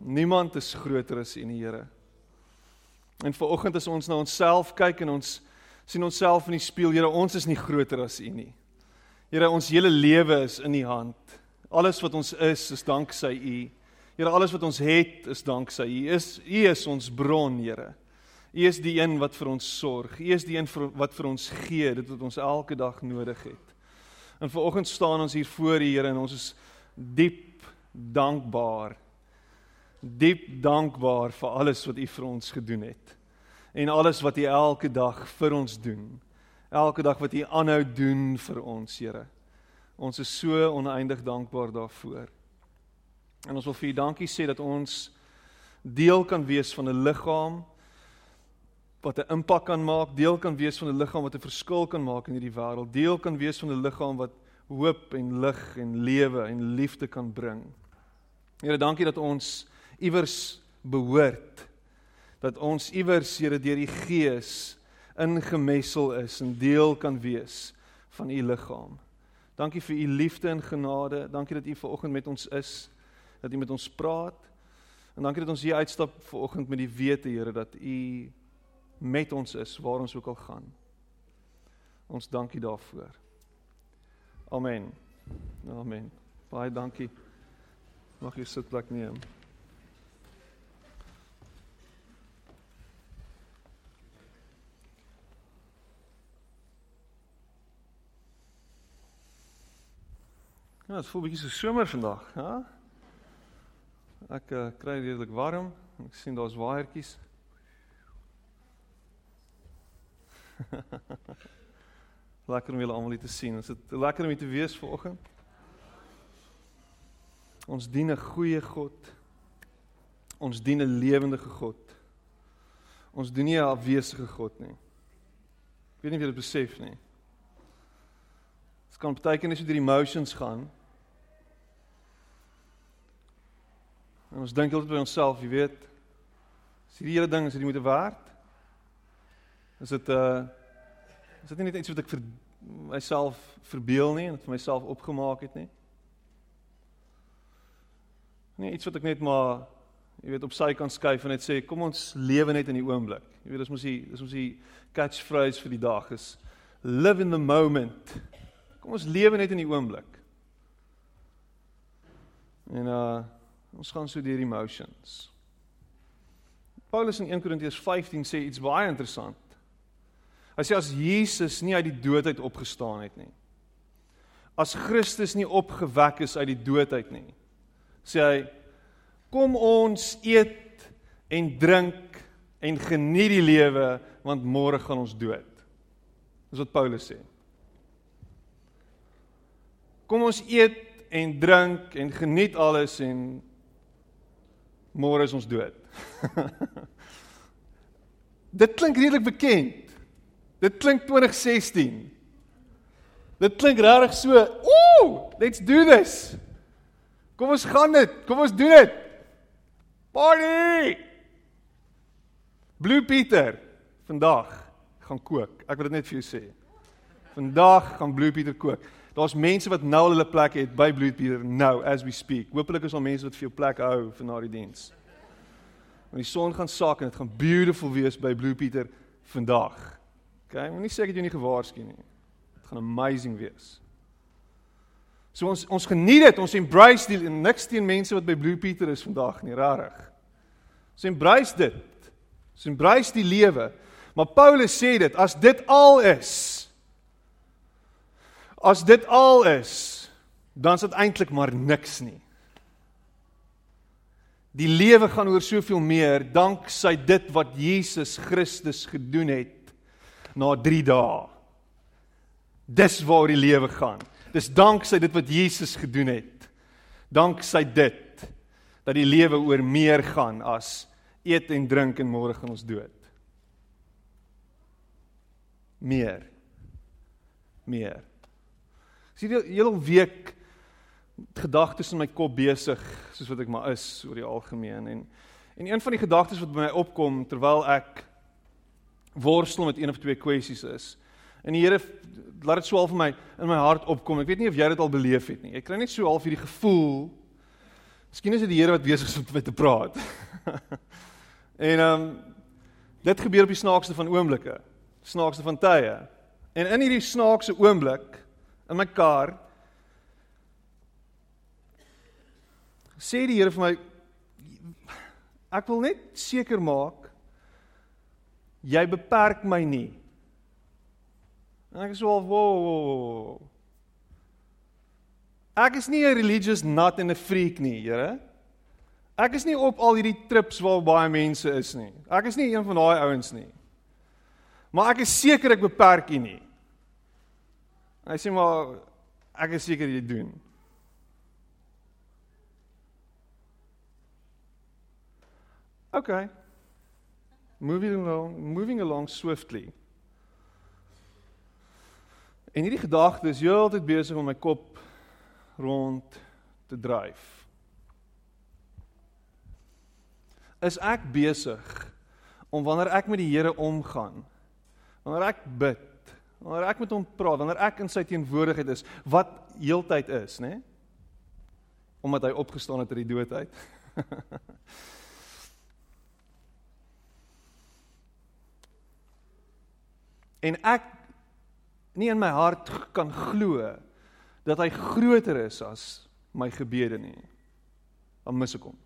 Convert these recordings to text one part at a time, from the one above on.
Niemand is groter as U Here. En vanoggend as ons na onsself kyk en ons sien onsself in die spieël, Here, ons is nie groter as U nie. Here, ons hele lewe is in U hand. Alles wat ons is, is danksy U. Here, alles wat ons het, is danksy U. U is U is ons bron, Here. U is die een wat vir ons sorg. U is die een wat vir ons gee dit wat ons elke dag nodig het. En vanoggend staan ons hier voor U Here en ons is diep dankbaar. Diep dankbaar vir alles wat U vir ons gedoen het. En alles wat U elke dag vir ons doen. Elke dag wat U aanhou doen vir ons, Here. Ons is so oneindig dankbaar daarvoor. En ons wil vir U dankie sê dat ons deel kan wees van 'n liggaam wat 'n impak kan maak, deel kan wees van 'n liggaam wat 'n verskil kan maak in hierdie wêreld, deel kan wees van 'n liggaam wat hoop en lig en lewe en liefde kan bring. Here, dankie dat ons iewers behoort. Dat ons iewers, Here, deur die Gees ingemessel is en deel kan wees van u liggaam. Dankie vir u liefde en genade. Dankie dat u ver oggend met ons is, dat u met ons praat. En dankie dat ons hier uitstap ver oggend met die wete, Here, dat u met ons is waar ons ook al gaan. Ons dankie daarvoor. Amen. Amen. Baie dankie. Mag jy sit plek neem. Ja, dit voel bietjie so somer vandag, ja? Ek uh, kry redelik warm. Ek sien daar's waaiertjies. lekker om julle almal hier te sien. Is dit lekker om hier te wees vanoggend? Ons dien 'n goeie God. Ons dien 'n lewende God. Ons dien nie 'n afwesige God nie. Ek weet nie of jy dit besef nie. Dit kan beteken as jy deur emotions gaan. En ons dink altyd by onsself, jy weet, is hierdie hele ding is dit moeite werd? Is dit uh, is dit nie net iets wat ek vir myself verbeel nie en vir myself opgemaak het nie? Nee, iets wat ek net maar jy weet op sy kan skuif en net sê kom ons lewe net in die oomblik. Jy weet dis mos die dis mos die catchphrase vir die dag is live in the moment. Kom ons lewe net in die oomblik. En uh ons gaan so deur emotions. Paulus in 1 Korintiërs 15 sê iets baie interessant. Hy sê as Jesus nie uit die dood uit opgestaan het nie. As Christus nie opgewek is uit die dood uit nie. Sê hy kom ons eet en drink en geniet die lewe want môre gaan ons dood. Dis wat Paulus sê. Kom ons eet en drink en geniet alles en môre is ons dood. Dit klink redelik bekend. Dit klink 2016. Dit klink regtig so, ooh, let's do this. Kom ons gaan dit. Kom ons doen dit. Party! Blue Peter vandag gaan kook. Ek wil dit net vir jou sê. Vandag gaan Blue Peter kook. Daar's mense wat nou hulle plek het by Blue Peter nou as we speak. Hoopelik is daar mense wat vir jou plek hou vir na die diens. Want die son gaan sak en dit gaan beautiful wees by Blue Peter vandag. Okay, moenie sê ek het jou nie gewaarsku nie. Dit gaan amazing wees. So ons ons geniet dit, ons embrace die niks teen mense wat by Blue Peter is vandag nie, rarig. Ons embrace dit. Ons embrace die lewe. Maar Paulus sê dit, as dit al is, as dit al is, dan is dit eintlik maar niks nie. Die lewe gaan oor soveel meer danksy dit wat Jesus Christus gedoen het na 3 dae. Dis waar die lewe gaan. Dis danksy dit wat Jesus gedoen het. Danksy dit dat die lewe oor meer gaan as eet en drink en môre gaan ons dood. Meer. Meer. Ek sien die hele week gedagtes in my kop besig soos wat ek maar is oor die algemeen en en een van die gedagtes wat by my opkom terwyl ek worstel met een of twee kwessies is. En die Here laat dit swaal vir my in my hart opkom. Ek weet nie of jy dit al beleef het nie. Ek kry net so half hierdie gevoel. Miskien is dit die Here wat besig is om met my te praat. en ehm um, dit gebeur op die snaakste van oomblikke, snaakste van tye. En in hierdie snaakse oomblik in my kar sê die Here vir my ek wil net seker maak jy beperk my nie. En ek sê al wo Ek is nie 'n religious nut en 'n freak nie, Here. Ek is nie op al hierdie trips waar baie mense is nie. Ek is nie een van daai ouens nie. Maar ek is seker ek beperk U nie. Hy sê maar ek is seker jy doen. Okay. Moving along, moving along swiftly. En hierdie gedagte is heeltyd besig om my kop rond te dryf. Is ek besig om wanneer ek met die Here omgaan, wanneer ek bid, wanneer ek met hom praat, wanneer ek in sy teenwoordigheid is, wat heeltyd is, né? Nee? Omdat hy opgestaan het uit die dood uit. en ek nie in my hart kan glo dat hy groter is as my gebede nie. Dan mis ek hom.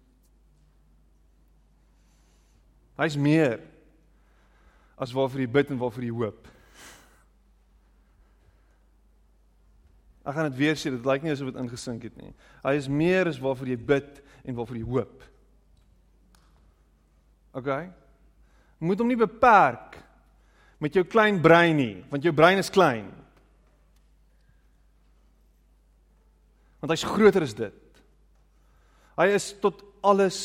Hy's meer as waarvoor jy bid en waarvoor jy hoop. Ek gaan dit weer sê, dit lyk nie asof dit ingesink het nie. Hy is meer as waarvoor jy bid en waarvoor jy hoop. OK? Moet hom nie beperk met jou klein brein nie, want jou brein is klein. Want hy's groter as dit. Hy is tot alles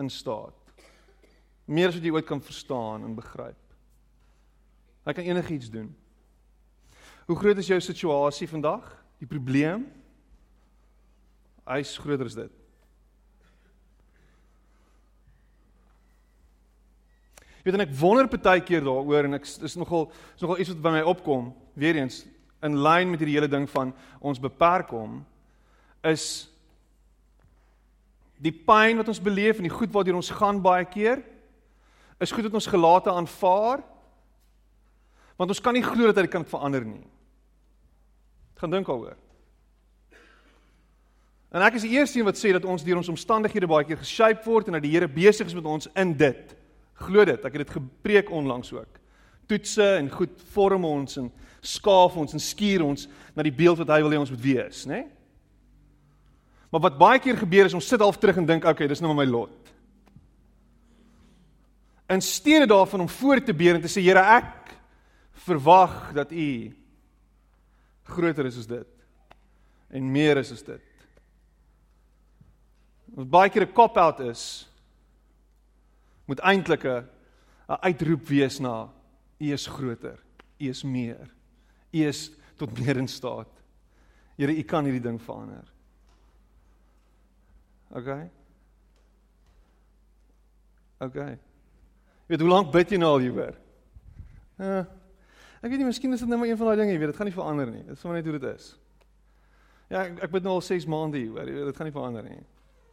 in staat. Meer as wat jy ooit kan verstaan en begryp. Hy kan enigiets doen. Hoe groot is jou situasie vandag? Die probleem? Hy's groter as dit. Jy weet en ek wonder baie keer daaroor en ek is nogal is nogal iets wat by my opkom, weer eens in lyn met hierdie hele ding van ons beperk hom is die pyn wat ons beleef en die goed waartoe ons gaan baie keer is goed dat ons gelate aanvaar want ons kan nie glo dat hy kan verander nie. Gaan dink daaroor. En ek is die eerste een wat sê dat ons deur ons omstandighede baie keer geshape word en dat die Here besig is met ons in dit. Glo dit, ek het dit gepreek onlangs ook. Toetse en goed vorm ons en skaaf ons en skuur ons na die beeld wat hy wil hê ons moet wees, né? Nee? Maar wat baie keer gebeur is ons sit half terug en dink, okay, dis nou maar my lot. In steede daarvan om voor te beer en te sê, Here, ek verwag dat U groter is as dit en meer is as dit. Wat baie keer 'n cop-out is, moet eintlik 'n uitroep wees na U is groter, U is meer. U is tot meer in staat. Here, U kan hierdie ding verander. OK. OK. Weet hoe lank bid jy nou al hieroor? Uh, ek weet nie, miskien is dit net maar een van daai dinge, jy weet, dit gaan nie verander nie. Dit is sommer net hoe dit is. Ja, ek, ek bid nou al 6 maande hieroor. Dit gaan nie verander nie.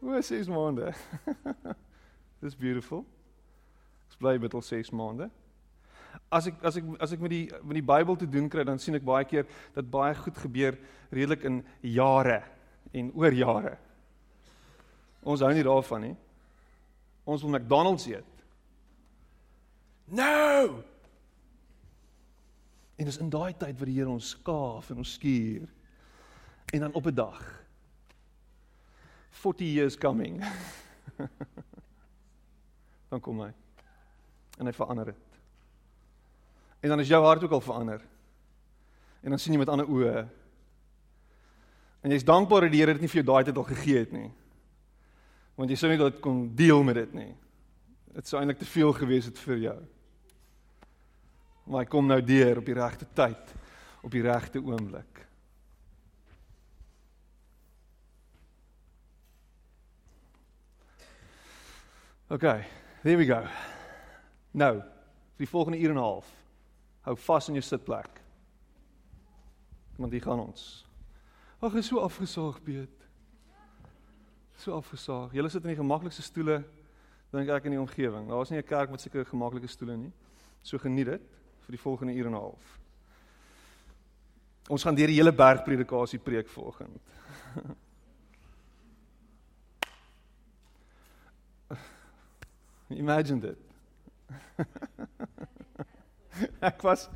O, 6 maande. Dis beautiful bly bid al 6 maande. As ek as ek as ek met die met die Bybel te doen kry, dan sien ek baie keer dat baie goed gebeur redelik in jare en oor jare. Ons hou nie daarvan nie. Ons wil McDonald's eet. Nou. En dis in daai tyd wat die Here ons skaaf en ons skuur. En dan op 'n dag 40 years coming. dan kom hy en hy verander dit. En dan is jou hart ook al verander. En dan sien jy met ander oë. En jy's dankbaar dat die Here dit nie vir jou daai tyd al gegee het nie. Want jy sou nie dat kon deel met dit nie. Dit sou eintlik te veel gewees het vir jou. Maar hy kom nou deur op die regte tyd, op die regte oomblik. Okay, there we go. Nou, vir die volgende uur en 'n half. Hou vas in jou sitplek. Want hier gaan ons. Ag, is so afgesaag, Piet. So afgesaag. Julle sit in die gemaklikste stoele dink ek in die omgewing. Daar's nie 'n kerk met sulke gemaklike stoele nie. So geniet dit vir die volgende uur en 'n half. Ons gaan deur die hele bergpredikasie preek vanoggend. Imagine dit. ek was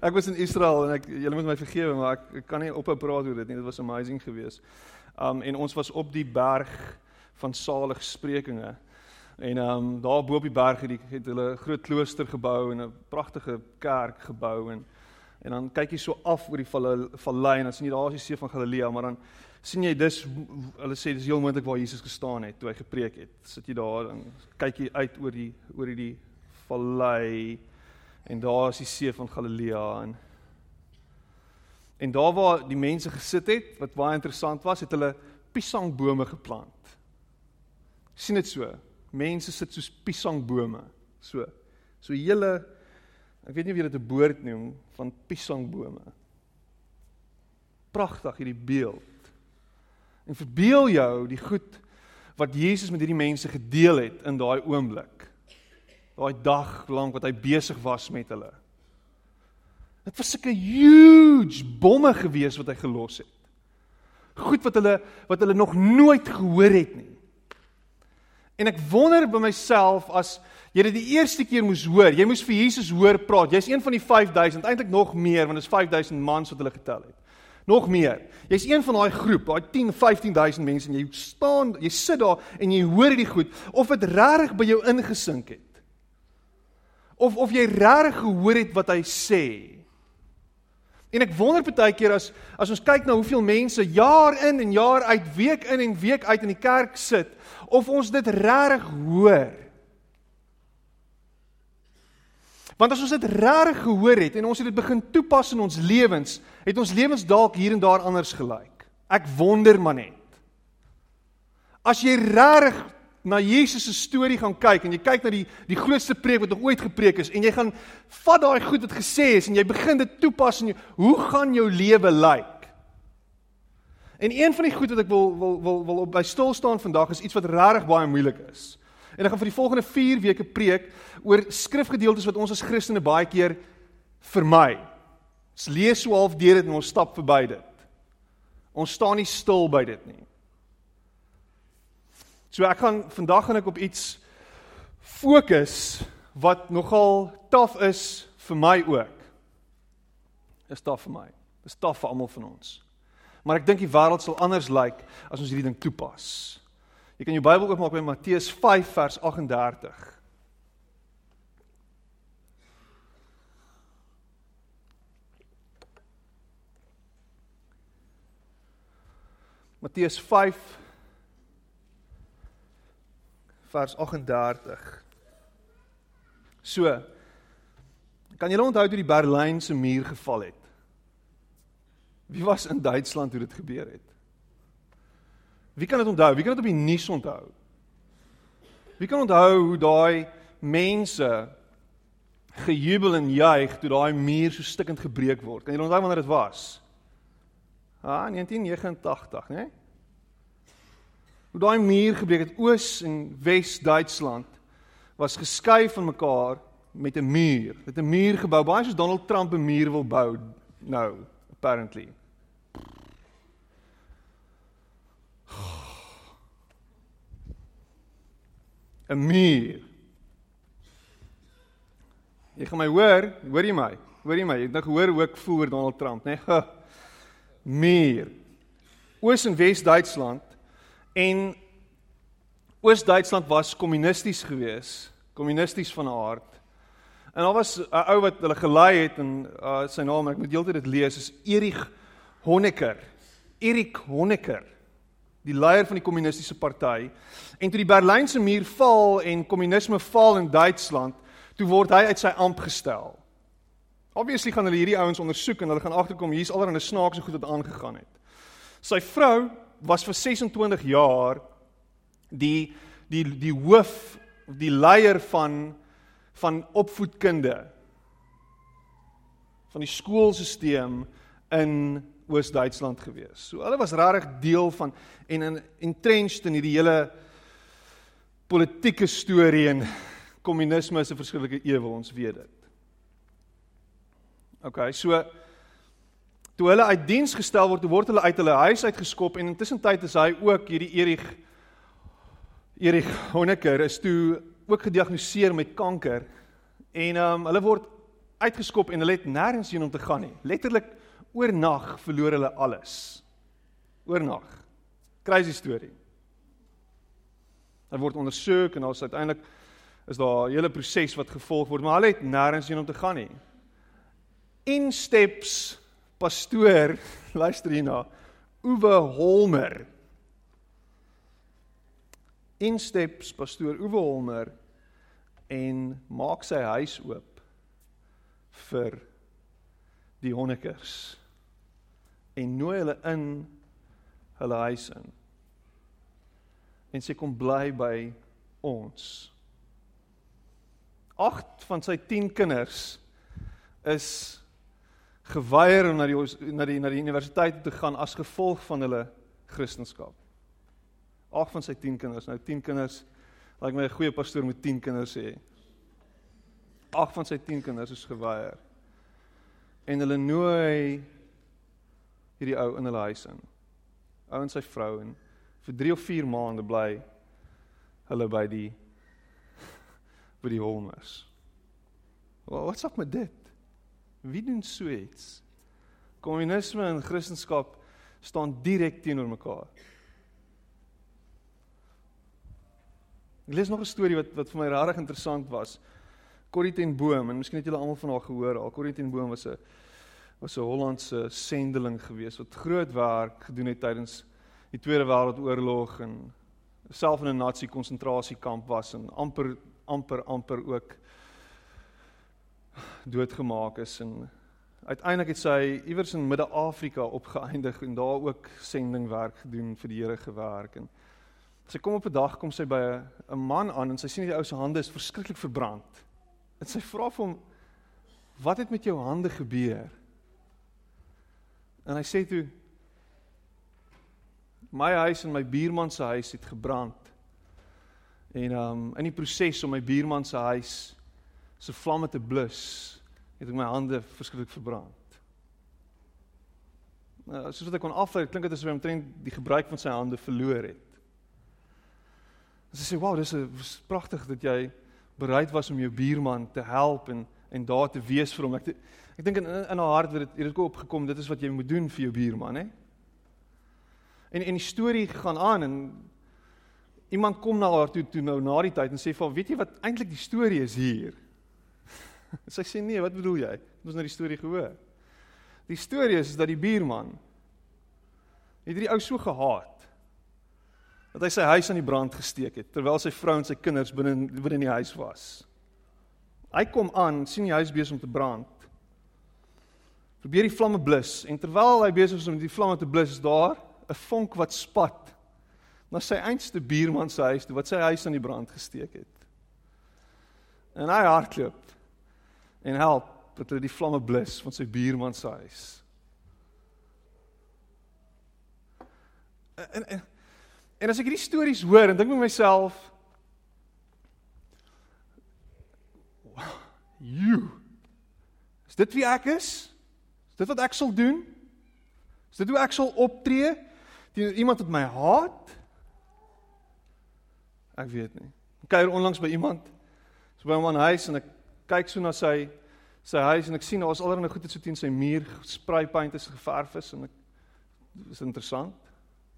ek was in Israel en ek julle moet my vergewe maar ek, ek kan nie ophou praat oor dit nie. Dit was amazing geweest. Um en ons was op die berg van saligsprekinge. En um daar bo op die berg het, die, het hulle 'n groot klooster gebou en 'n pragtige kerk gebou en en dan kyk jy so af oor die vallei en dan sien jy daar is die see van Galilea, maar dan sien jy dis hulle sê dis heel moontlik waar Jesus gestaan het toe hy gepreek het. Sit jy daar dan kyk jy uit oor die oor die vallei en daar is die see van Galilea en en daar waar die mense gesit het wat baie interessant was, het hulle piesangbome geplant. sien dit so. Mense sit soos piesangbome. So. So hele ek weet nie of jy dit 'n boord noem van piesangbome. Pragtig hierdie beeld. En verbeel jou die goed wat Jesus met hierdie mense gedeel het in daai oomblik daai dag lank wat hy besig was met hulle. Dit was sulke huge bomme gewees wat hy gelos het. Goed wat hulle wat hulle nog nooit gehoor het nie. En ek wonder by myself as jy dit die eerste keer moes hoor, jy moes vir Jesus hoor praat. Jy's een van die 5000, eintlik nog meer want dit is 5000 mans wat hulle getel het. Nog meer. Jy's een van daai groep, daai 10, 15000 mense en jy staan, jy sit daar en jy hoor hierdie goed of dit regtig by jou ingesink het of of jy regtig gehoor het wat hy sê. En ek wonder baie keer as as ons kyk na hoeveel mense jaar in en jaar uit, week in en week uit in die kerk sit, of ons dit regtig hoor. Want as ons dit regtig gehoor het en ons het dit begin toepas in ons lewens, het ons lewens dalk hier en daar anders gelyk. Ek wonder maar net. As jy regtig na Jesus se storie gaan kyk en jy kyk na die die grootste preek wat nog ooit gepreek is en jy gaan vat daai goed wat gesê is en jy begin dit toepas in jou hoe gaan jou lewe lyk? En een van die goed wat ek wil wil wil wil op by stil staan vandag is iets wat regtig baie moeilik is. En ek gaan vir die volgende 4 weke preek oor skrifgedeeltes wat ons as Christene baie keer vermy. Ons lees so half deur dit en ons stap verby dit. Ons staan nie stil by dit nie. So ek gaan vandag gaan ek op iets fokus wat nogal taaf is vir my ook. Is taaf vir my. Is taaf vir almal van ons. Maar ek dink die wêreld sal anders lyk as ons hierdie ding toepas. Jy kan jou Bybel oopmaak by Matteus 5 vers 38. Matteus 5 vers 38. So. Kan julle onthou toe die Berlynse muur geval het? Wie was in Duitsland toe dit gebeur het? Wie kan dit onthou? Wie kan dit op die nuus onthou? Wie kan onthou hoe daai mense gejubel en juig toe daai muur so stikkend gebreek word? Kan julle onthou wanneer dit was? Ah, 1989, né? Nee? hoe daai muur gebreek het oos en wes Duitsland was geskei van mekaar met 'n muur. Met 'n muur gebou, baie soos Donald Trump 'n muur wil bou nou, apparently. 'n Muur. Jy gaan my hoor, hoor jy my? Hoor jy my? Jy het nou gehoor hoe ek voel oor Donald Trump, né? Nee? Muur. Oos en Wes Duitsland En Oos-Duitsland was kommunisties gewees, kommunisties van aard. En daar was 'n ou wat hulle gelei het en uh, sy naam ek moet heeltyd dit lees is Erich Honecker. Erich Honecker. die leier van die kommunistiese party. En toe die Berlynse muur val en kommunisme val in Duitsland, toe word hy uit sy amp gestel. Obviously gaan hulle hierdie ouens ondersoek en hulle gaan agterkom hier's allerlei snaakse goed wat aangegaan het. Sy vrou was vir 26 jaar die die die hoof, die leier van van opvoedkunde van die skoolstelsel in Oos-Duitsland gewees. So hulle was regtig deel van en in entrenched in hierdie hele politieke storie en kommunisme is 'n verskillike ewel, ons weet dit. OK, so toe hulle uit diens gestel word, word hulle uit hulle huis uitgeskop en intussen tyd is hy ook hierdie Erich Erich Honecker is toe ook gediagnoseer met kanker en ehm um, hulle word uitgeskop en hulle het nêrens heen om te gaan nie. Letterlik oornag verloor hulle alles. Oornag. Crazy storie. Hulle word ondersoek en daar's uiteindelik is daar 'n hele proses wat gevolg word, maar hulle het nêrens heen om te gaan nie. In steps pastoor, luister hierna, Uwe Holmer. In steps pastoor Uwe Holmer en maak sy huis oop vir die honnekers en nooi hulle in hulle huis in. En sy kom bly by ons. 8 van sy 10 kinders is geweier om na die na die na die universiteit te gaan as gevolg van hulle kristendom. 8 van sy 10 kinders, nou 10 kinders, lyk like my 'n goeie pastoor moet 10 kinders hê. 8 van sy 10 kinders is geweier. En hulle nooi hierdie ou in hulle huis in. Ou en sy vrou en vir 3 of 4 maande bly hulle by die by die Holmers. Well, wat's up met dit? Wie doen so iets? Kommunisme en Christendom staan direk teenoor mekaar. Ek lees nog 'n storie wat wat vir my regtig interessant was. Corrie ten Boom en miskien het julle almal van haar gehoor. Al Corrie ten Boom was 'n was 'n Hollandse sendeling geweest wat groot werk gedoen het tydens die Tweede Wêreldoorlog en self in 'n nasie konsentrasiekamp was en amper amper amper ook doodgemaak is en uiteindelik het sy iewers in Midde-Afrika opgeëindig en daar ook sendingwerk gedoen vir die Here gewerk en sy kom op 'n dag kom sy by 'n man aan en sy sien die ou se hande is verskriklik verbrand. En sy vra vir hom wat het met jou hande gebeur? En hy sê toe my huis en my buurman se huis het gebrand. En um in die proses om my buurman se huis se vlamme te blus, het ek my hande verskriklik verbrand. Nou, soos wat ek kon aflei, klink dit asof hy omtrent die gebruik van sy hande verloor het. En sy sê, "Wow, dis 'n pragtig dat jy bereid was om jou buurman te help en en daar te wees vir hom. Ek ek dink in in haar hart het dit het opgekom dit is wat jy moet doen vir jou buurman, hè? En en die storie gaan aan en iemand kom na haar toe toe nou na die tyd en sê vir weet jy wat eintlik die storie is hier? Sy sê nee, wat bedoel jy? Ons het nou die storie gehoor. Die storie is, is dat die buurman het hierdie ou so gehaat dat hy sy huis aan die brand gesteek het terwyl sy vrou en sy kinders binne binne in die huis was. Hy kom aan, sien die huis besig om te brand. Probeer die vlamme blus en terwyl hy besig is om die vlamme te blus, is daar 'n vonk wat spat na sy einste buurman se huis toe wat sy huis aan die brand gesteek het. En hy hardloop en help dat hulle die vlamme blus van sy buurman se huis. En, en En as ek hierdie stories hoor en dink met myself you Is dit wie ek is? Is dit wat ek sal doen? Is dit hoe ek sal optree teenoor iemand wat my haat? Ek weet nie. Ek kuier onlangs by iemand so by 'n man huis en ek kyk so na sy sy huis en ek sien daar's allerlei goed wat so teen sy muur spray paint is geverf is en ek dis interessant.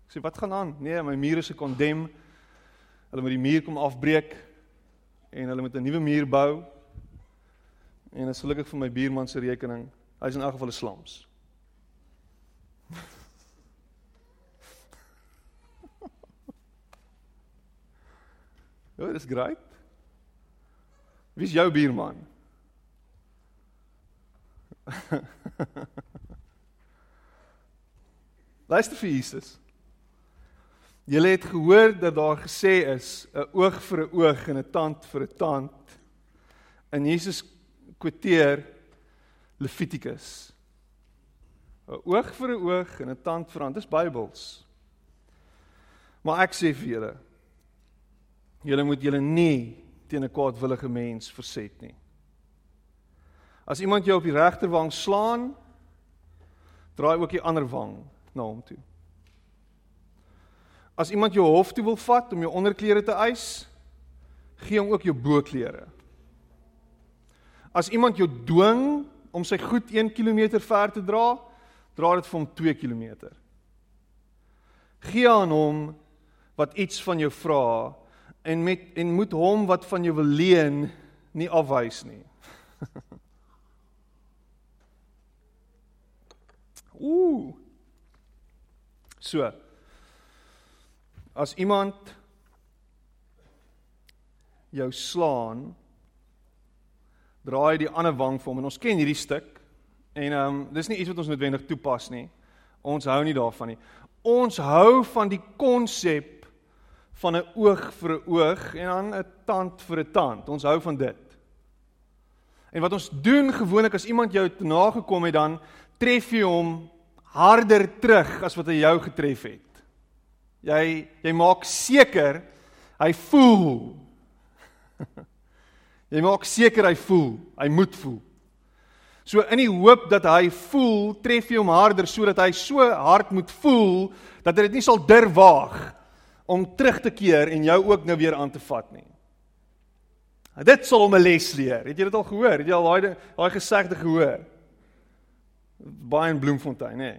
Ek sê wat gaan aan? Nee, my muur is gekondem. Hulle moet die muur kom afbreek en hulle moet 'n nuwe muur bou. En dit is gelukkig vir my buurman se rekening. Hy's in elk geval 'n slams. Ja, dis great. Wie's jou buurman? Luister vir Jesus. Julle het gehoor dat daar gesê is 'n oog vir 'n oog en 'n tand vir 'n tand. En Jesus quoteer Levitikus. 'n Oog vir 'n oog en 'n tand vir 'n tand. Dis Bybels. Maar ek sê vir julle, julle moet julle nie teen 'n kwaadwillige mens verset nie. As iemand jou op die regterwang slaan, draai ook die ander wang na hom toe. As iemand jou hof toe wil vat om jou onderklere te eis, gee hom ook jou boklere. As iemand jou dwing om sy goed 1 km ver te dra, dra dit vir hom 2 km. Gee aan hom wat iets van jou vra en met en moet hom wat van jou wil leen nie afwys nie. Ooh. So. As iemand jou slaan, draai die ander wang vir hom en ons ken hierdie stuk. En ehm um, dis nie iets wat ons noodwendig toepas nie. Ons hou nie daarvan nie. Ons hou van die konsep van 'n oog vir 'n oog en dan 'n tand vir 'n tand. Ons hou van dit. En wat ons doen gewoonlik as iemand jou te nagekom het dan tref jy hom harder terug as wat hy jou getref het. Jy jy maak seker hy voel. jy maak seker hy voel, hy moet voel. So in die hoop dat hy voel, tref jy hom harder sodat hy so hard moet voel dat hy dit nie sal durf waag om terug te keer en jou ook nou weer aan te vat nie. Dit sal hom 'n les leer. Het jy dit al gehoor? Het jy al daai daai gesegde gehoor? Baie in Bloemfontein, hè.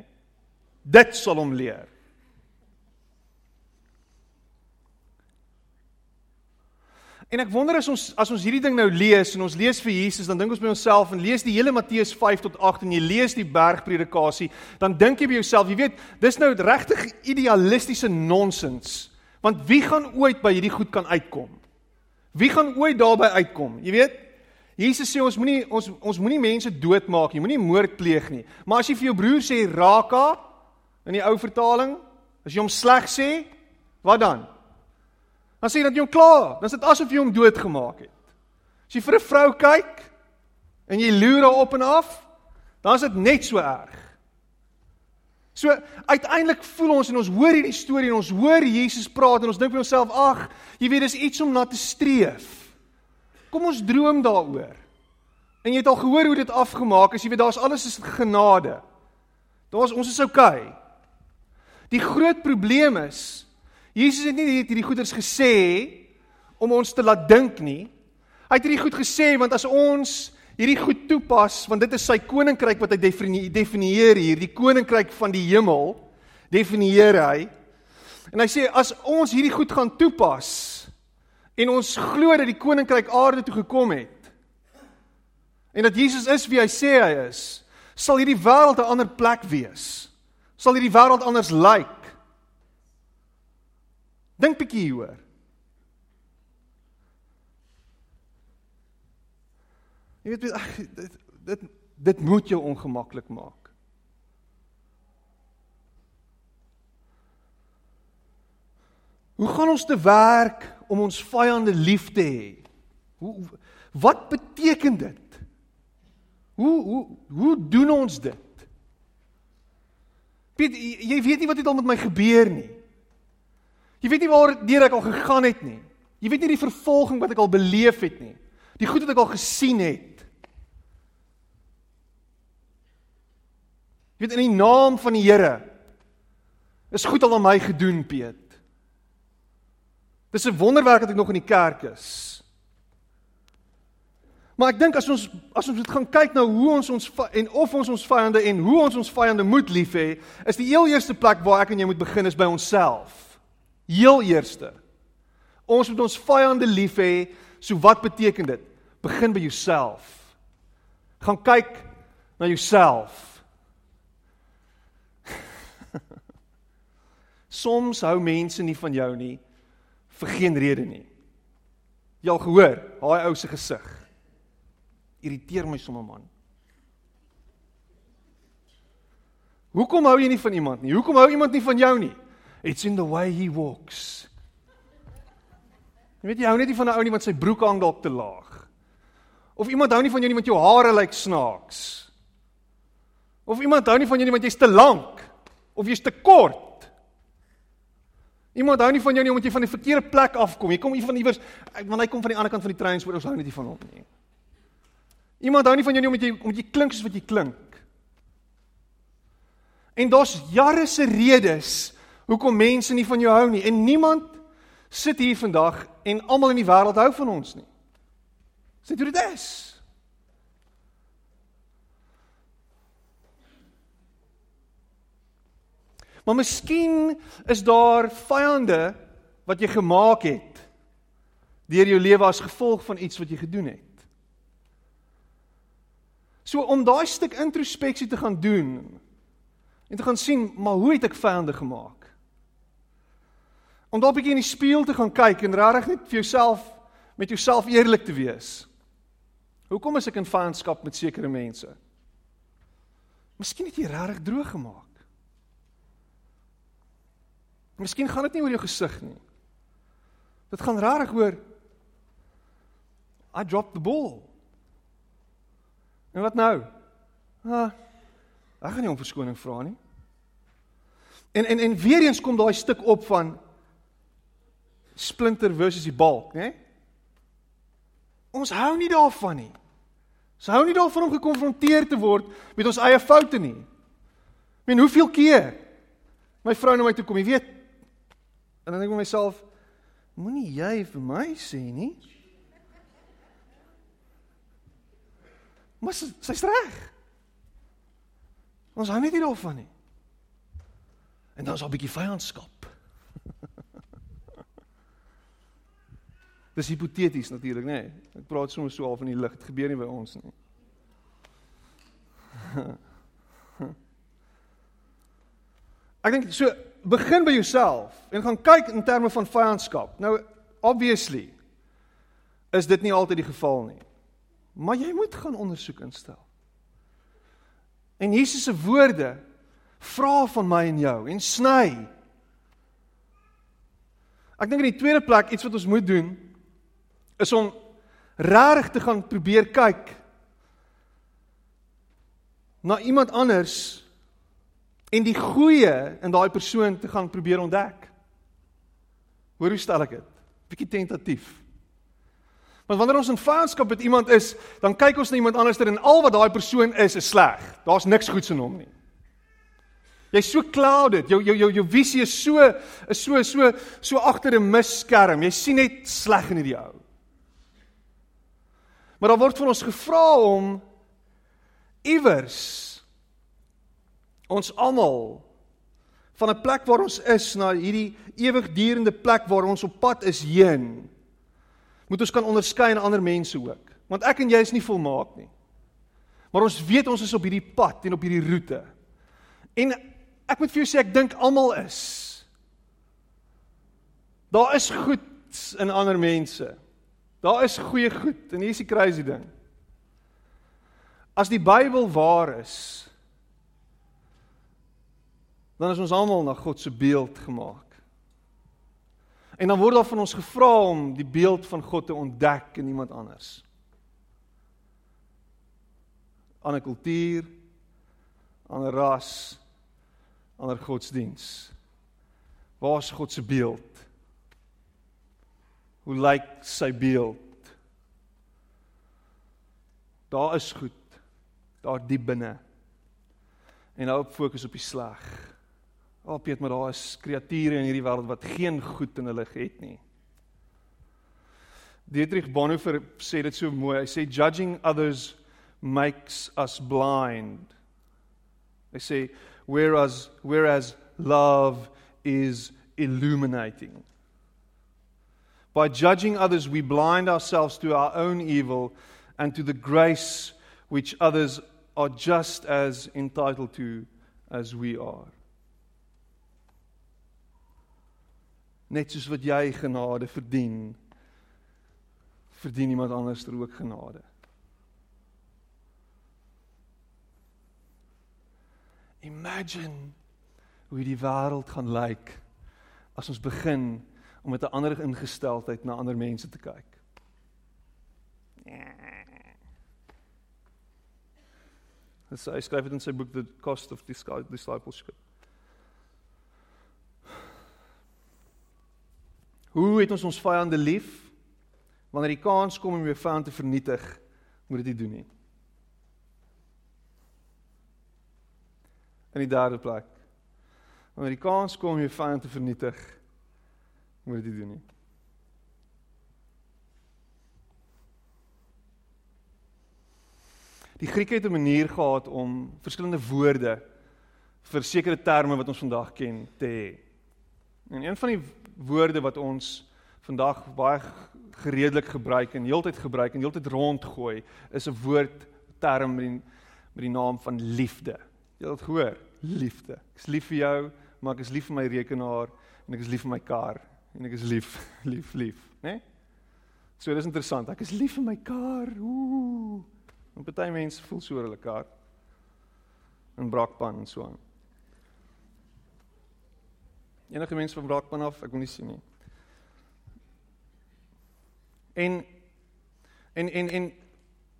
Dit sal hom leer. En ek wonder as ons as ons hierdie ding nou lees en ons lees vir Jesus, dan dink ons by onsself en lees die hele Matteus 5 tot 8 en jy lees die bergpredikasie, dan dink jy by jouself, jy weet, dis nou regtig idealistiese nonsens. Want wie gaan ooit by hierdie goed kan uitkom? Wie gaan ooit daarby uitkom? Jy weet, Jesus sê ons moenie ons ons moenie mense doodmaak nie, moenie moord pleeg nie. Maar as jy vir jou broer sê raka in die ou vertaling, as jy hom sleg sê, wat dan? Dan sê jy dat jy hom klaar, dan is dit asof jy hom doodgemaak het. As jy vir 'n vrou kyk en jy loer haar op en af, dan is dit net so erg. So uiteindelik voel ons en ons hoor hierdie storie en ons hoor Jesus praat en ons dink by onsself, ag, jy weet dis iets om na te streef. Kom ons droom daaroor. En jy het al gehoor hoe dit afgemaak is, jy weet daar's alles is genade. Daar's ons is oukei. Okay. Die groot probleem is Jesus het nie hierdie goeders gesê om ons te laat dink nie. Hy het hierdie goed gesê want as ons hierdie goed toepas, want dit is sy koninkryk wat hy definieer hier, die koninkryk van die hemel, definieer hy. En hy sê as ons hierdie goed gaan toepas en ons glo dat die koninkryk aarde toe gekom het en dat Jesus is wie hy sê hy is, sal hierdie wêreld 'n ander plek wees. Sal hierdie wêreld anders lyk. Dink bietjie hieroor. Jy weet ag dit dit dit moet jou ongemaklik maak. Hoe gaan ons te werk om ons vyande lief te hê? Hoe wat beteken dit? Hoe hoe hoe doen ons dit? Piet, jy weet nie wat het al met my gebeur nie. Jy weet nie waar deur ek al gegaan het nie. Jy weet nie die vervolging wat ek al beleef het nie. Die goed wat ek al gesien het. Jy weet in die naam van die Here is goed al aan my gedoen, Piet. Dis 'n wonderwerk dat ek nog in die kerk is. Maar ek dink as ons as ons moet gaan kyk na hoe ons ons en of ons ons vyande en hoe ons ons vyande moet lief hê, is die heel eerste plek waar ek en jy moet begin is by onsself. Heel eerste. Ons moet ons vyande lief hê. So wat beteken dit? Begin by jouself. Gaan kyk na jouself. Soms hou mense nie van jou nie vir geen rede nie. Jy al gehoor, daai ou se gesig. Irriteer my sommer man. Hoekom hou jy nie van iemand nie? Hoekom hou iemand nie van jou nie? It's in the way he walks. Jy weet jy hou net nie van 'n ou nie want sy broek hang dalk te laag. Of iemand hou nie van jou nie want jou hare lyk snaaks. Of iemand hou nie van jou nie want jy's te lank of jy's te kort. Iemand hou nie van jou nie omdat jy van die verkeerde plek afkom. Jy kom hier van iewers want hy kom van die ander kant van die trein, so ons hou net nie van hom nie. Iemand hou nie van jou nie omdat jy omdat jy klink soos wat jy klink. En daar's jare se redes hoekom mense nie van jou hou nie en niemand sit hier vandag en almal in die wêreld hou van ons nie. Sê dit is. Maar miskien is daar vyande wat jy gemaak het deur jou lewe as gevolg van iets wat jy gedoen het. So om daai stuk introspeksie te gaan doen en te gaan sien, maar hoe het ek vyande gemaak? Om daar 'n bietjie in die spieël te gaan kyk en regtig net vir jouself met jouself eerlik te wees. Hoekom is ek in vyandskap met sekere mense? Miskien het jy regtig droog gemaak. Miskien gaan dit nie oor jou gesig nie. Dit gaan regtig oor I dropped the ball. En wat nou? Ah, ek gaan nie om verskoning vra nie. En en en weer eens kom daai stuk op van splinter versus die balk, né? Ons hou nie daarvan nie. Ons hou nie daarvan om gekonfronteer te word met ons eie foute nie. Ek meen, hoeveel keer my vrou na my toe kom, jy weet, en dan dink ek vir myself, moenie jy vir my sê nie. Maar sy's reg. Ons hou net nie daarvan nie. En dan is daar 'n bietjie vyandskap. Dis hipoteties natuurlik, nê. Nee. Ek praat sommer so half in die lig. Dit gebeur nie by ons nie. Ek dink so begin by jouself en gaan kyk in terme van vyandskap. Nou obviously is dit nie altyd die geval nie. Maar jy moet gaan ondersoek instel. En Jesus se woorde vra van my en jou en sny. Ek dink in die tweede plek iets wat ons moet doen is om regtig te gaan probeer kyk na iemand anders en die goeie in daai persoon te gaan probeer ontdek. Hoor hoe stel ek dit? Bietjie tentatief. Want wanneer ons in vyandskap met iemand is, dan kyk ons na iemand anders en al wat daai persoon is, is sleg. Daar's niks goeds in hom nie. Jy's so clouded. Jou jou jou jou visie is so is so so so agter 'n misskerm. Jy sien net sleg in hierdie ou. Maar dan word van ons gevra om iewers ons almal van 'n plek waar ons is na hierdie ewigdurende plek waar ons op pad is heen moet ons kan onderskei in ander mense ook. Want ek en jy is nie volmaak nie. Maar ons weet ons is op hierdie pad en op hierdie roete. En ek moet vir jou sê ek dink almal is. Daar is goed in ander mense. Daar is goeie goed en hier is die crazy ding. As die Bybel waar is, dan is ons almal na God se beeld gemaak. En dan word daar van ons gevra om die beeld van God te ontdek in iemand anders. Ander kultuur, ander ras, ander godsdiens. Waar is God se beeld? Hoe lyk sy beeld? Daar is goed daar diep binne. En hou op fokus op die sleg. Al weet maar daar is kreature in hierdie wêreld wat geen goed in hulle het nie. Dietrich Bonhoeffer sê dit so mooi. Hy sê judging others makes us blind. Hy sê whereas whereas love is illuminating. By judging others, we blind ourselves to our own evil and to the grace which others are just as entitled to as we are. Net soos wat jy genade verdien, verdien iemand anders ter ook genade. Imagine hoe die wêreld gaan lyk as ons begin om met 'n ander ingesteldheid na ander mense te kyk. Dis hy skryf dit in sy boek The Cost of Discipleship. Hoe het ons ons vyande lief? Wanneer die kans kom om jou vyand te vernietig, moet dit nie doen nie. In die derde plek. Wanneer die kans kom om jou vyand te vernietig, moet dit doen nie. Die Grieke het 'n manier gehad om verskillende woorde vir sekere terme wat ons vandag ken te hê. En een van die woorde wat ons vandag baie gereedelik gebruik en heeltyd gebruik en heeltyd rondgooi is 'n woord term met die, met die naam van liefde. Jy het gehoor, liefde. Ek is lief vir jou, maar ek is lief vir my rekenaar en ek is lief vir my kar en ek is lief, lief, lief, né? Nee? So dis interessant. Ek is lief vir my kar. Ooh. En party mense voel so oor hulle kar. En brakpan en so aan. Enige mens van brakpan af, ek wil nie sien nie. En en en en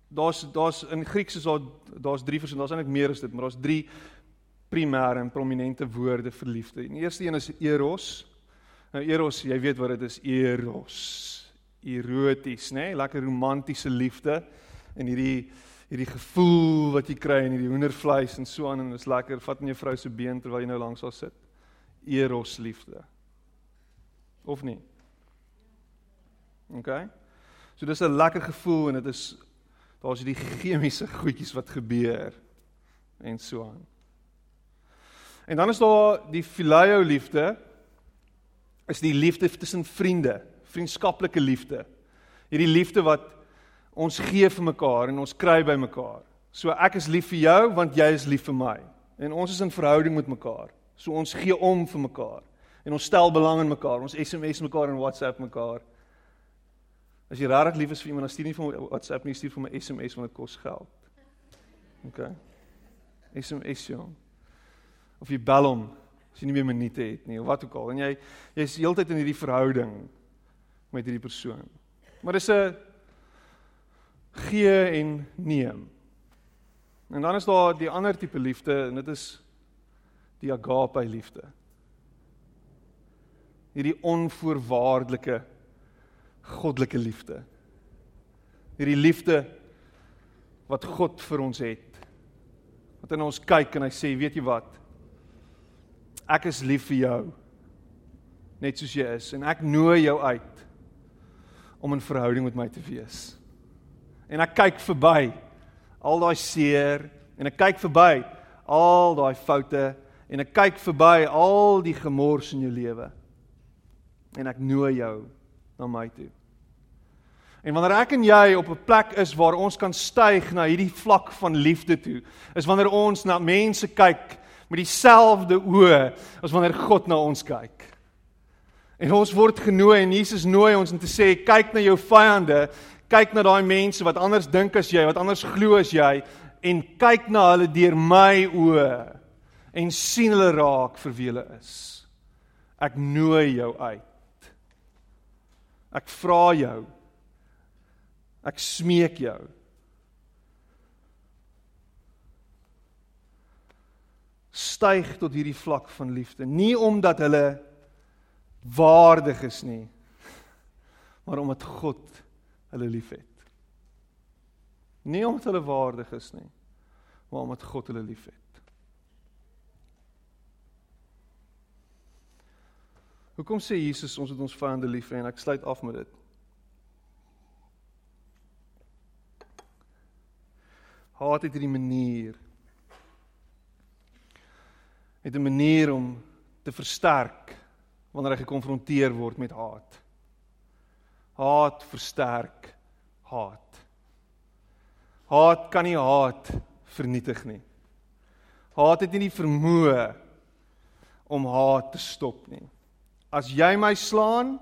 daar's daar's in Grieks is daar daar's drie vers en daar's eintlik meer as dit, maar daar's drie primêre en prominente woorde vir liefde. Die eerste een is eros. Nou eros, jy weet wat dit is, eros. Eroties, né? Nee? Lekker romantiese liefde en hierdie hierdie gevoel wat jy kry in hierdie hoendervleis en so aan en dit is lekker. Vat in jou vrou se been terwyl jy nou langs haar sit. Eros liefde. Of nie? OK. So dis 'n lekker gevoel en dit is daar's hierdie chemiese goedjies wat gebeur en so aan. En dan is daar die phileo liefde is die liefde tussen vriende, vriendskaplike liefde. Hierdie liefde wat ons gee vir mekaar en ons kry by mekaar. So ek is lief vir jou want jy is lief vir my. En ons is in verhouding met mekaar. So ons gee om vir mekaar. En ons stel belang in mekaar. Ons SMS mekaar en WhatsApp mekaar. As jy regtig lief is vir iemand, dan stuur nie vir my WhatsApp nie, stuur vir my SMS want dit kos geld. OK. SMS jong. Of jy bel hom as jy nie meer minute het nie of wat ook al en jy jy's heeltyd in hierdie verhouding met hierdie persoon. Maar dis 'n gee en neem. En dan is daar die ander tipe liefde en dit is die agape liefde. Hierdie onvoorwaardelike goddelike liefde. Hierdie liefde wat God vir ons het. Wat in ons kyk en hy sê, weet jy wat? Ek is lief vir jou. Net soos jy is en ek nooi jou uit om 'n verhouding met my te wees. En ek kyk verby al daai seer en ek kyk verby al daai foute en ek kyk verby al die gemors in jou lewe. En ek nooi jou na my toe. En wanneer ek en jy op 'n plek is waar ons kan styg na hierdie vlak van liefde toe, is wanneer ons na mense kyk met dieselfde oë as wanneer God na ons kyk. En ons word genooi en Jesus nooi ons om te sê kyk na jou vyande, kyk na daai mense wat anders dink as jy, wat anders glo as jy en kyk na hulle deur my oë en sien hulle raak vir wie hulle is. Ek nooi jou uit. Ek vra jou Ek smeek jou. Styg tot hierdie vlak van liefde, nie omdat hulle waardig is nie, maar omdat God hulle liefhet. Nie omdat hulle waardig is nie, maar omdat God hulle liefhet. Hoekom sê Jesus ons het ons vyande lief en ek sluit af met dit? Haat het hierdie manier. Het 'n manier om te versterk wanneer hy gekonfronteer word met haat. Haat versterk haat. Haat kan nie haat vernietig nie. Haat het nie die vermoë om haat te stop nie. As jy my slaan,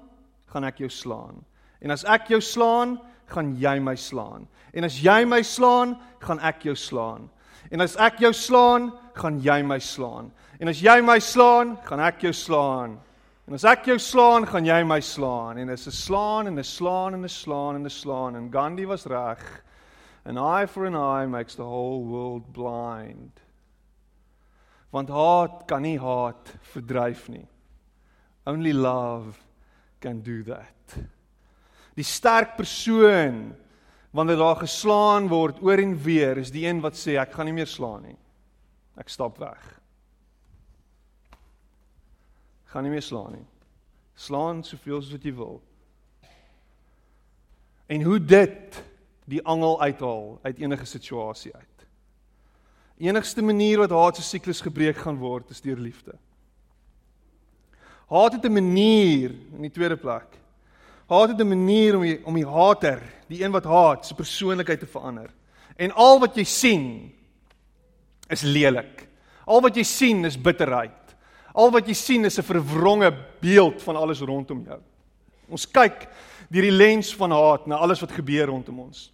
gaan ek jou slaan. En as ek jou slaan, gaan jy my slaan. En as jy my slaan, gaan ek jou slaan. En as ek jou slaan, gaan jy my slaan. En as jy my slaan, gaan ek jou slaan. En as ek jou slaan, gaan jy my slaan. En dis 'n slaan en 'n slaan en 'n slaan en 'n slaan en Gandhi was reg. An eye for an eye makes the whole world blind. Want haat kan nie haat verdryf nie. Only love can do that. Die sterk persoon wanneer daar geslaan word oor en weer is die een wat sê ek gaan nie meer slaan nie. Ek stap weg. Gaan nie meer slaan nie. Slaan soveel soos wat jy wil. En hoe dit die angel uithaal uit enige situasie uit. Enigste manier wat haat se siklus gebreek gaan word is deur liefde. Haat het 'n manier in die tweede plek. Haat het 'n manier om die, om die hater, die een wat haat, se persoonlikheid te verander. En al wat jy sien is lelik. Al wat jy sien is bitterheid. Al wat jy sien is 'n verwronge beeld van alles rondom jou. Ons kyk deur die lens van haat na alles wat gebeur rondom ons.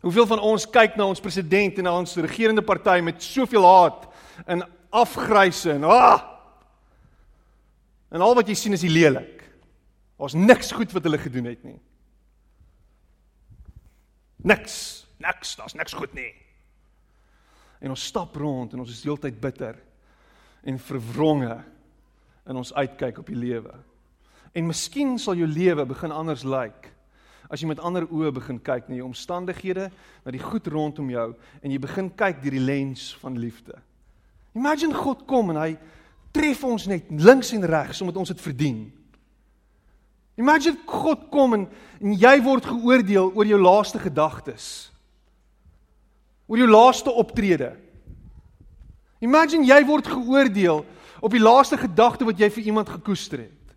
Hoeveel van ons kyk na ons president en na ons regerende party met soveel haat en afgryse en ah! En al wat jy sien is die lelik. Daar's niks goed wat hulle gedoen het nie. Niks, niks, daar's niks goed nie. En ons stap rond en ons is heeltyd bitter en verwronge in ons uitkyk op die lewe. En miskien sal jou lewe begin anders lyk. Like as jy met ander oë begin kyk na die omstandighede, na die goed rondom jou en jy begin kyk deur die lens van liefde. Imagine God kom en hy tref ons net links en regs omdat ons dit verdien. Imagine God kom en, en jy word geoordeel oor jou laaste gedagtes. Oor jou laaste optrede. Imagine jy word geoordeel op die laaste gedagte wat jy vir iemand gekoester het.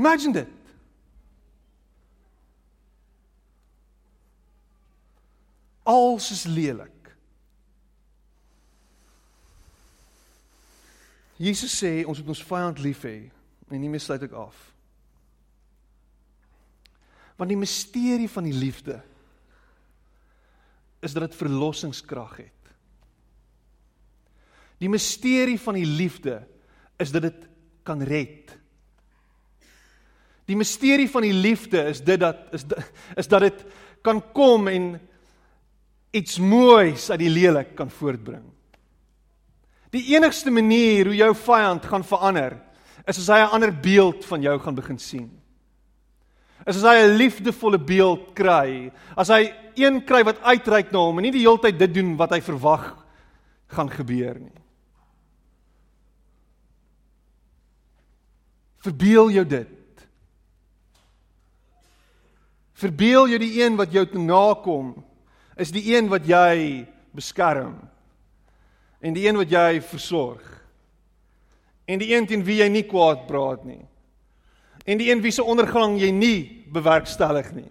Imagine dit. Als is lelik. Jesus sê ons moet ons vyand lief hê en nie meer sluit ek af. Want die misterie van die liefde is dat dit verlossingskrag het. Die misterie van die liefde is dat dit kan red. Die misterie van die liefde is dit dat is is dat dit kan kom en iets moois uit die lelik kan voortbring. Die enigste manier hoe jou vyand gaan verander is as hy 'n ander beeld van jou gaan begin sien. Is as hy 'n liefdevolle beeld kry, as hy een kry wat uitreik na hom en nie die hele tyd dit doen wat hy verwag gaan gebeur nie. Verbeel jou dit. Verbeel jou die een wat jou nakom is die een wat jy beskerm en die een wat jy versorg en die een teen wie jy nie kwaad praat nie en die een wie se ondergang jy nie bewerkstellig nie.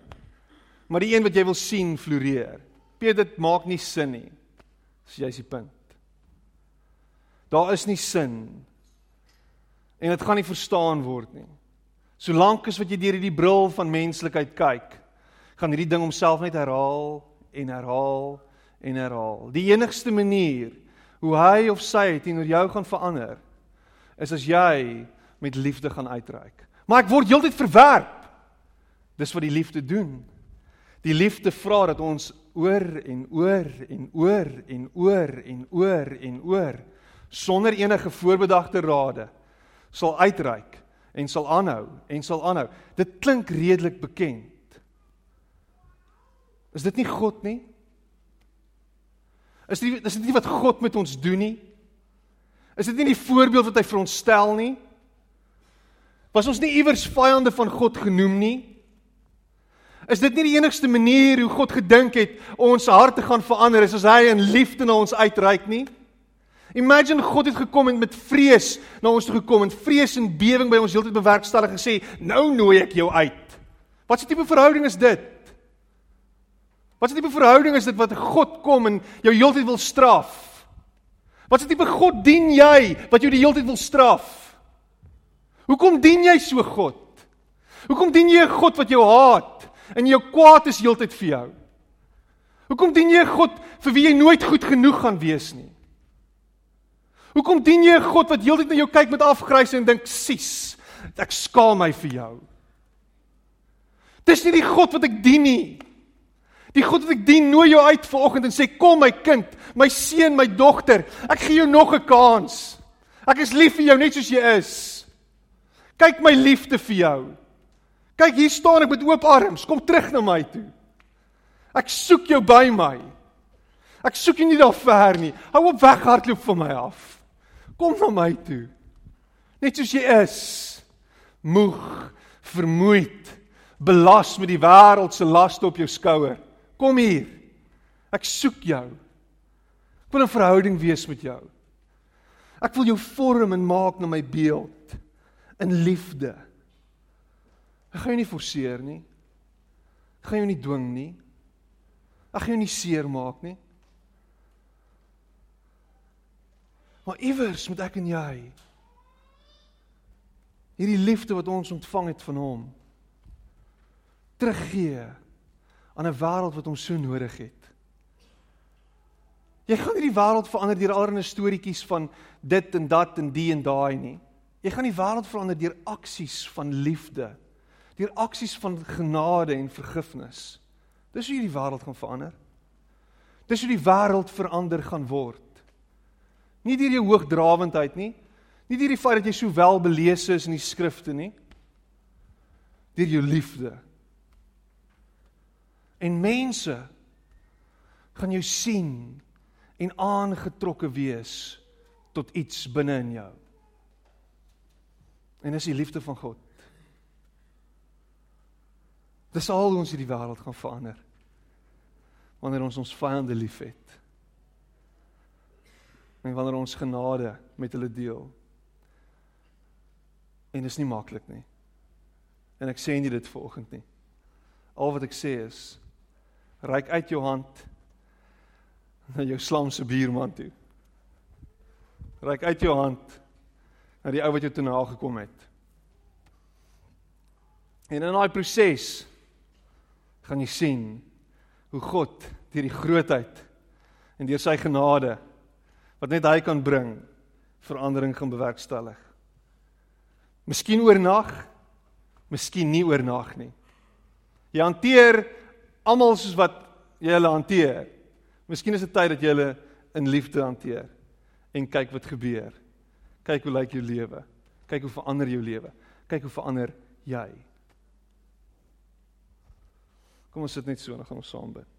Maar die een wat jy wil sien floreer. Peter dit maak nie sin nie. As jy is die punt. Daar is nie sin. En dit gaan nie verstaan word nie. Solank as wat jy deur hierdie bril van menslikheid kyk gaan hierdie ding homself net herhaal en herhaal en herhaal. Die enigste manier hoe hy of sy teenoor jou gaan verander is as jy met liefde gaan uitreik. Maar ek word heeltyd verwerp. Dis wat die liefde doen. Die liefde vra dat ons oor en oor en oor en oor en oor en oor sonder enige voorbedagte rade sal uitreik en sal aanhou en sal aanhou. Dit klink redelik bekend. Is dit nie God nie? Is dit is dit nie wat God met ons doen nie? Is dit nie die voorbeeld wat hy vir ons stel nie? Was ons nie iewers vyande van God genoem nie? Is dit nie die enigste manier hoe God gedink het ons harte gaan verander as hy in liefde na ons uitreik nie? Imagine God het gekom en met vrees na ons toe gekom en vrees en bewering by ons heeltyd bewerkstellig gesê, "Nou nooi ek jou uit." Wat 'n tipe verhouding is dit? Wat 'n tipe verhouding is dit wat God kom en jou heeltyd wil straf? Wat 'n tipe God dien jy wat jou die heeltyd wil straf? Hoekom dien jy so God? Hoekom dien jy 'n God wat jou haat en jou kwaad is heeltyd vir jou? Hoekom dien jy 'n God vir wie jy nooit goed genoeg gaan wees nie? Hoekom dien jy 'n God wat heeltyd na jou kyk met afgrys en dink, "Sis, ek skaam my vir jou." Dis nie die God wat ek dien nie. Die God wat ek dien nooi jou uit vanoggend en sê, "Kom my kind, my seun, my dogter, ek gee jou nog 'n kans. Ek is lief vir jou net soos jy is. Kyk my liefde vir jou." Kyk, hier staan ek met oop arms. Kom terug na my toe. Ek soek jou by my. Ek soek jou nie daar ver nie. Hou op weghardloop van my af. Kom na my toe. Net soos jy is. Moeg, vermoeid, belas met die wêreld se laste op jou skouer. Kom hier. Ek soek jou. Ek wil 'n verhouding wees met jou. Ek wil jou vorm en maak na my beeld in liefde. Ek gaan jou nie forceer nie. Ek gaan jou nie dwing nie. Ek gaan jou nie seermaak nie. Maar iewers moet ek en jy hierdie liefde wat ons ontvang het van hom teruggee aan 'n wêreld wat ons so nodig het. Jy gaan nie die wêreld verander deur allerlei storieetjies van dit en dat en die en daai nie. Jy gaan die wêreld verander deur aksies van liefde deur aksies van genade en vergifnis. Dis hoe hierdie wêreld gaan verander. Dis hoe die wêreld verander gaan word. Nie deur jou hoogdrawendheid nie, nie deur die feit dat jy so wel belese is in die skrifte nie, deur jou liefde. En mense gaan jou sien en aangetrokke wees tot iets binne in jou. En dis die liefde van God. Dis al hoe ons hierdie wêreld gaan verander. Wanneer ons ons vyande liefhet. En wanneer ons genade met hulle deel. En dit is nie maklik nie. En ek sê nie dit vanoggend nie. Al wat ek sê is reik uit jou hand na jou slamse buurman toe. Reik uit jou hand na die ou wat jou te na gekom het. En in daai proses gaan jy sien hoe God deur die grootheid en deur sy genade wat net hy kan bring verandering gaan bewerkstellig. Miskien oornag, miskien nie oornag nie. Jy hanteer almal soos wat jy hulle hanteer. Miskien is dit tyd dat jy hulle in liefde hanteer en kyk wat gebeur. Kyk hoe lyk jou lewe. Kyk hoe verander jou lewe. Kyk hoe verander jy. Kom ons sit net so en dan gaan ons saam bid.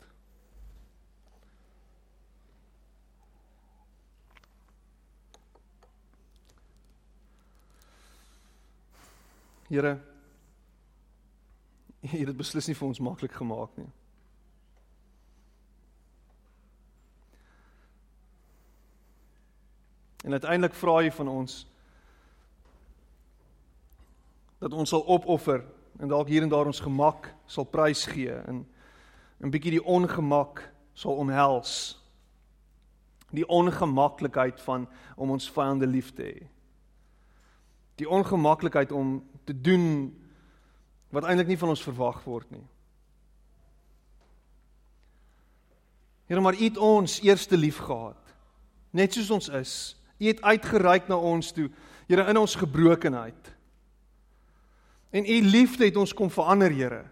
Here, U het dit beslis nie vir ons maklik gemaak nie. En uiteindelik vra jy van ons dat ons sal opoffer en dalk hier en daar ons gemak sal prys gee en 'n bietjie die ongemak sal omhels. Die ongemaklikheid van om ons vyande lief te hê. Die ongemaklikheid om te doen wat eintlik nie van ons verwag word nie. Here maar U het ons eerste lief gehad. Net soos ons is. U het uitgereik na ons toe, Here in ons gebrokenheid. En u liefde het ons kom verander, Here.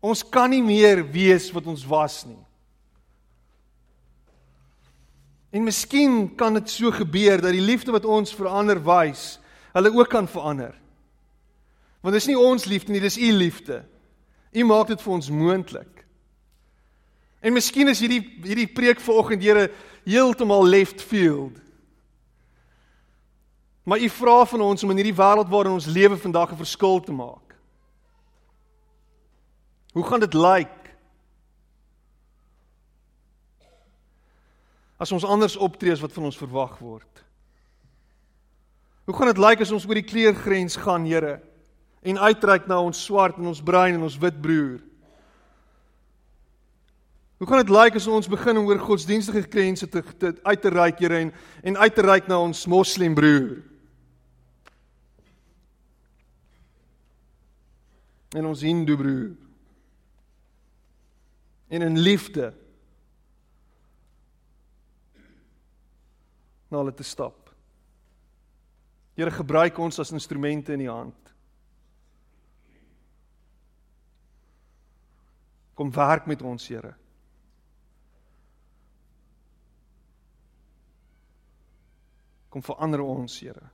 Ons kan nie meer wees wat ons was nie. En miskien kan dit so gebeur dat die liefde wat ons verander wys, hulle ook kan verander. Want dis nie ons liefde nie, dis u liefde. U maak dit vir ons moontlik. En miskien is hierdie hierdie preek vanoggend, Here, heeltemal left field. Maar u vra van ons om in hierdie wêreld waarin ons lewe vandag 'n verskil te maak. Hoe gaan dit lyk? As ons anders optree as wat van ons verwag word. Hoe gaan dit lyk as ons oor die kleurgrens gaan, Here, en uitreik na ons swart en ons bruin en ons wit broer? Hoe gaan dit lyk as ons begin om oor godsdienstige grense te, te uit te reik, Here, en en uit te reik na ons moslim en ons hindoe broer en in liefde na hulle te stap. Here gebruik ons as instrumente in U hand. Kom werk met ons, Here. Kom verander ons, Here.